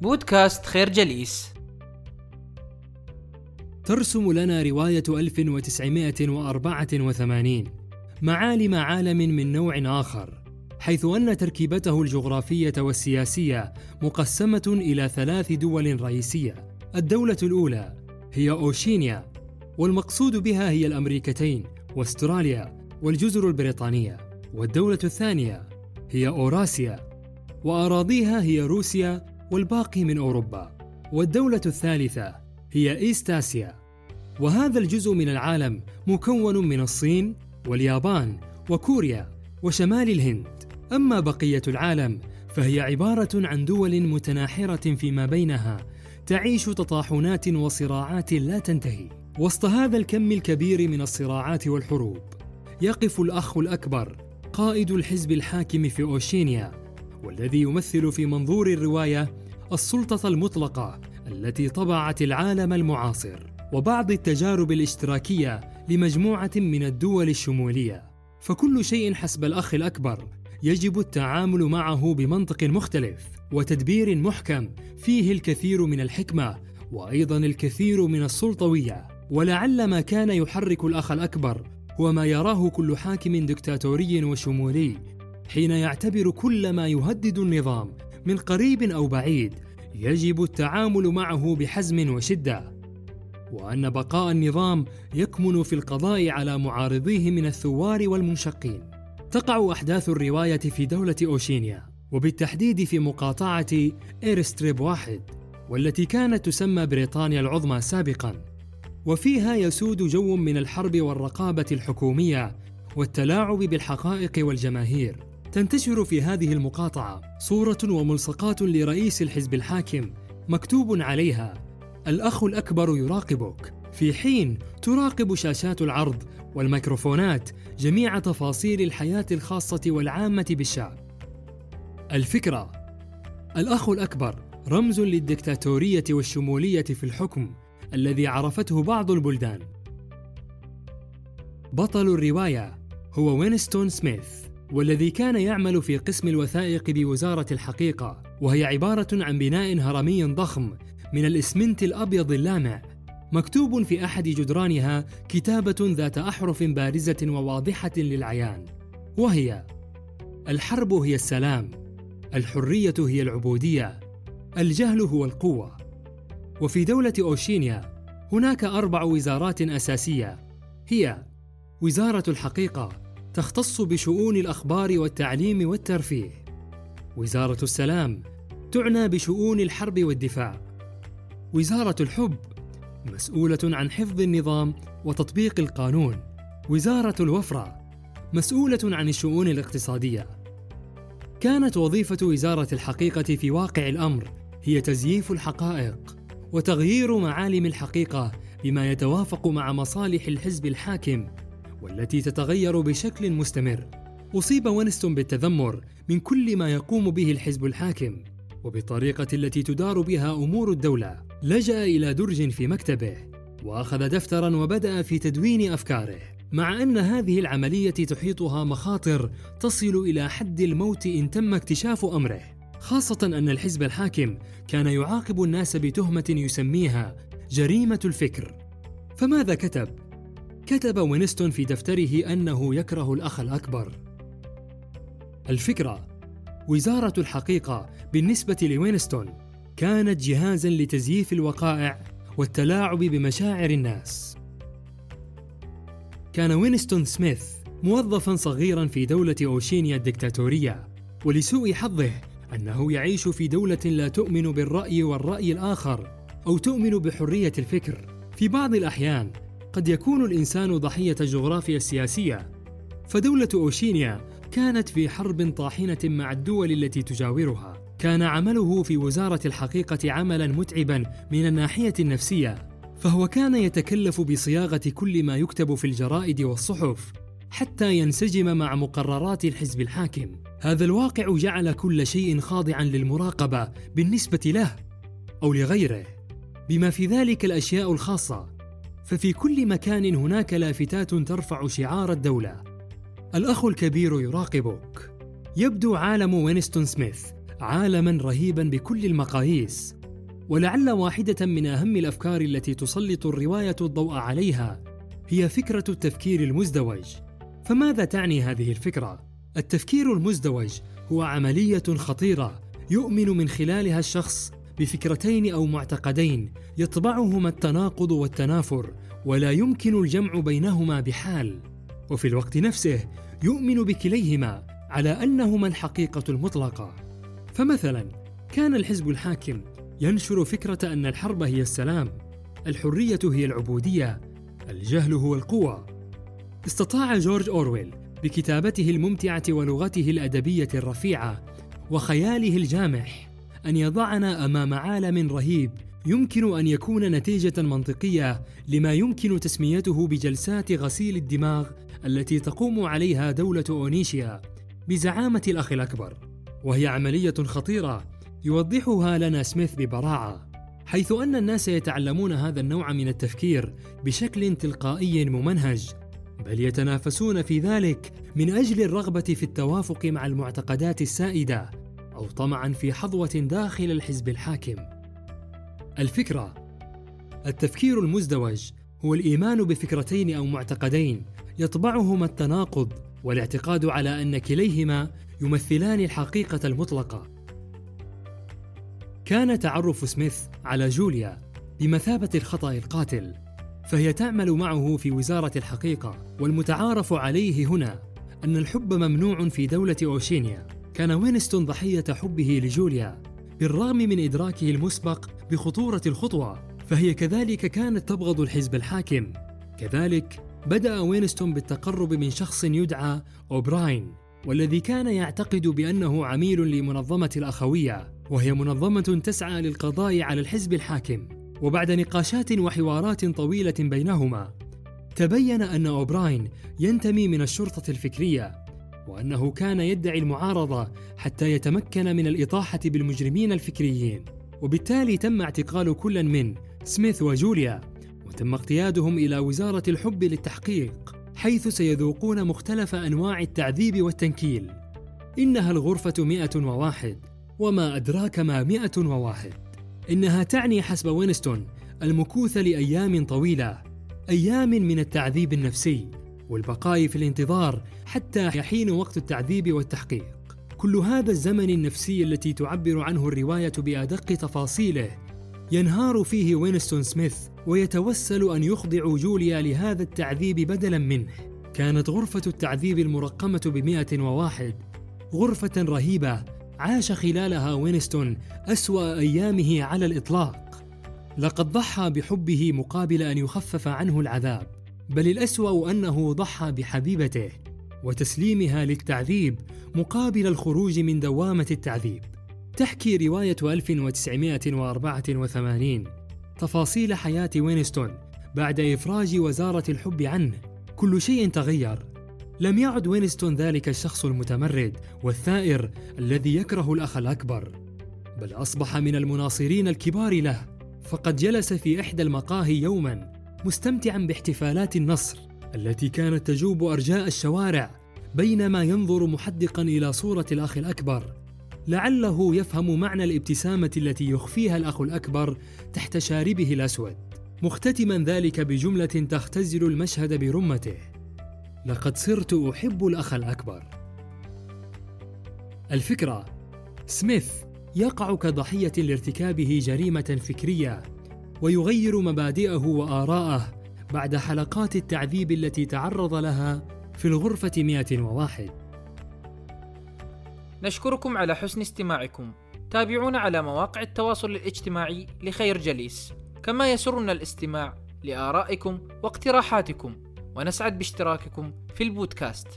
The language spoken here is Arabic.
بودكاست خير جليس. ترسم لنا رواية 1984 معالم عالم من نوع آخر حيث أن تركيبته الجغرافية والسياسية مقسمة إلى ثلاث دول رئيسية. الدولة الأولى هي أوشينيا والمقصود بها هي الأمريكتين وأستراليا والجزر البريطانية. والدولة الثانية هي أوراسيا وأراضيها هي روسيا والباقي من أوروبا والدولة الثالثة هي إيستاسيا وهذا الجزء من العالم مكون من الصين واليابان وكوريا وشمال الهند. أما بقية العالم فهي عبارة عن دول متناحرة فيما بينها تعيش تطاحنات وصراعات لا تنتهي. وسط هذا الكم الكبير من الصراعات والحروب يقف الأخ الأكبر قائد الحزب الحاكم في أوشينيا والذي يمثل في منظور الرواية السلطة المطلقة التي طبعت العالم المعاصر وبعض التجارب الاشتراكية لمجموعة من الدول الشمولية. فكل شيء حسب الأخ الأكبر يجب التعامل معه بمنطق مختلف وتدبير محكم فيه الكثير من الحكمة وأيضا الكثير من السلطوية. ولعل ما كان يحرك الأخ الأكبر هو ما يراه كل حاكم دكتاتوري وشمولي حين يعتبر كل ما يهدد النظام من قريب أو بعيد يجب التعامل معه بحزم وشدة وأن بقاء النظام يكمن في القضاء على معارضيه من الثوار والمنشقين. تقع أحداث الرواية في دولة أوشينيا وبالتحديد في مقاطعة إيرستريب واحد والتي كانت تسمى بريطانيا العظمى سابقا. وفيها يسود جو من الحرب والرقابة الحكومية والتلاعب بالحقائق والجماهير. تنتشر في هذه المقاطعة صورة وملصقات لرئيس الحزب الحاكم مكتوب عليها: الأخ الأكبر يراقبك، في حين تراقب شاشات العرض والميكروفونات جميع تفاصيل الحياة الخاصة والعامة بالشعب. الفكرة: الأخ الأكبر رمز للدكتاتورية والشمولية في الحكم الذي عرفته بعض البلدان. بطل الرواية هو وينستون سميث والذي كان يعمل في قسم الوثائق بوزارة الحقيقة وهي عبارة عن بناء هرمي ضخم من الإسمنت الأبيض اللامع مكتوب في أحد جدرانها كتابة ذات أحرف بارزة وواضحة للعيان. وهي الحرب هي السلام الحرية هي العبودية الجهل هو القوة. وفي دولة أوشينيا هناك أربع وزارات أساسية هي وزارة الحقيقة تختص بشؤون الأخبار والتعليم والترفيه. وزارة السلام تعنى بشؤون الحرب والدفاع. وزارة الحب مسؤولة عن حفظ النظام وتطبيق القانون. وزارة الوفرة مسؤولة عن الشؤون الاقتصادية. كانت وظيفة وزارة الحقيقة في واقع الأمر هي تزييف الحقائق وتغيير معالم الحقيقة بما يتوافق مع مصالح الحزب الحاكم. والتي تتغير بشكل مستمر. أصيب وينستون بالتذمر من كل ما يقوم به الحزب الحاكم وبالطريقة التي تدار بها أمور الدولة. لجأ إلى درج في مكتبه وأخذ دفترا وبدأ في تدوين أفكاره. مع أن هذه العملية تحيطها مخاطر تصل إلى حد الموت إن تم اكتشاف أمره. خاصة أن الحزب الحاكم كان يعاقب الناس بتهمة يسميها جريمة الفكر. فماذا كتب؟ كتب وينستون في دفتره أنه يكره الأخ الأكبر. الفكرة وزارة الحقيقة بالنسبة لوينستون كانت جهازا لتزييف الوقائع والتلاعب بمشاعر الناس. كان وينستون سميث موظفا صغيرا في دولة أوشينيا الدكتاتورية ولسوء حظه أنه يعيش في دولة لا تؤمن بالرأي والرأي الآخر أو تؤمن بحرية الفكر. في بعض الأحيان قد يكون الإنسان ضحية الجغرافيا السياسية فدولة أوشينيا كانت في حرب طاحنة مع الدول التي تجاورها. كان عمله في وزارة الحقيقة عملا متعبا من الناحية النفسية. فهو كان يتكلف بصياغة كل ما يكتب في الجرائد والصحف حتى ينسجم مع مقررات الحزب الحاكم. هذا الواقع جعل كل شيء خاضعا للمراقبة بالنسبة له أو لغيره. بما في ذلك الأشياء الخاصة ففي كل مكان هناك لافتات ترفع شعار الدولة. الأخ الكبير يراقبك. يبدو عالم وينستون سميث عالما رهيبا بكل المقاييس. ولعل واحدة من أهم الأفكار التي تسلط الرواية الضوء عليها هي فكرة التفكير المزدوج. فماذا تعني هذه الفكرة؟ التفكير المزدوج هو عملية خطيرة يؤمن من خلالها الشخص بفكرتين أو معتقدين يطبعهما التناقض والتنافر ولا يمكن الجمع بينهما بحال. وفي الوقت نفسه يؤمن بكليهما على أنهما الحقيقة المطلقة. فمثلا كان الحزب الحاكم ينشر فكرة أن الحرب هي السلام الحرية هي العبودية الجهل هو القوة. استطاع جورج أورويل بكتابته الممتعة ولغته الأدبية الرفيعة وخياله الجامح أن يضعنا أمام عالم رهيب يمكن أن يكون نتيجة منطقية لما يمكن تسميته بجلسات غسيل الدماغ التي تقوم عليها دولة أونيشيا بزعامة الأخ الأكبر. وهي عملية خطيرة يوضحها لنا سميث ببراعة حيث أن الناس يتعلمون هذا النوع من التفكير بشكل تلقائي ممنهج بل يتنافسون في ذلك من أجل الرغبة في التوافق مع المعتقدات السائدة. أو طمعا في حظوة داخل الحزب الحاكم. الفكرة التفكير المزدوج هو الإيمان بفكرتين أو معتقدين يطبعهما التناقض والاعتقاد على أن كليهما يمثلان الحقيقة المطلقة. كان تعرف سميث على جوليا بمثابة الخطأ القاتل فهي تعمل معه في وزارة الحقيقة والمتعارف عليه هنا أن الحب ممنوع في دولة أوشينيا. كان وينستون ضحية حبه لجوليا بالرغم من إدراكه المسبق بخطورة الخطوة فهي كذلك كانت تبغض الحزب الحاكم. كذلك بدأ وينستون بالتقرب من شخص يدعى أوبراين والذي كان يعتقد بأنه عميل لمنظمة الأخوية وهي منظمة تسعى للقضاء على الحزب الحاكم. وبعد نقاشات وحوارات طويلة بينهما تبين أن أوبراين ينتمي من الشرطة الفكرية. وأنه كان يدعي المعارضة حتى يتمكن من الإطاحة بالمجرمين الفكريين. وبالتالي تم اعتقال كل من سميث وجوليا وتم اقتيادهم إلى وزارة الحب للتحقيق حيث سيذوقون مختلف أنواع التعذيب والتنكيل. الغرفة مئة وواحد وما أدراك ما مئة وواحد. إنها تعني حسب وينستون المكوث لأيام طويلة أيام من التعذيب النفسي. والبقاء في الانتظار حتى يحين وقت التعذيب والتحقيق. كل هذا الزمن النفسي التي تعبر عنه الرواية بأدق تفاصيله ينهار فيه وينستون سميث ويتوسل أن يخضع جوليا لهذا التعذيب بدلا منه. كانت غرفة التعذيب المرقمة بمئة وواحد غرفة رهيبة عاش خلالها وينستون أسوأ أيامه على الإطلاق. لقد ضحى بحبه مقابل أن يخفف عنه العذاب. بل الأسوأ أنه ضحى بحبيبته وتسليمها للتعذيب مقابل الخروج من دوامة التعذيب. تحكي رواية 1984 تفاصيل حياة وينستون بعد إفراج وزارة الحب عنه. كل شيء تغير. لم يعد وينستون ذلك الشخص المتمرد والثائر الذي يكره الأخ الأكبر بل أصبح من المناصرين الكبار له. فقد جلس في إحدى المقاهي يوما مستمتعا باحتفالات النصر التي كانت تجوب أرجاء الشوارع بينما ينظر محدقا إلى صورة الأخ الأكبر. لعله يفهم معنى الابتسامة التي يخفيها الأخ الأكبر تحت شاربه الأسود. مختتما ذلك بجملة تختزل المشهد برمته. لقد صرت أحب الأخ الأكبر. الفكرة سميث يقع كضحية لارتكابه جريمة فكرية. ويغير مبادئه وآراءه بعد حلقات التعذيب التي تعرض لها في الغرفة 101 نشكركم على حسن استماعكم. تابعونا على مواقع التواصل الاجتماعي لخير جليس. كما يسرنا الاستماع لآرائكم واقتراحاتكم. ونسعد باشتراككم في البودكاست.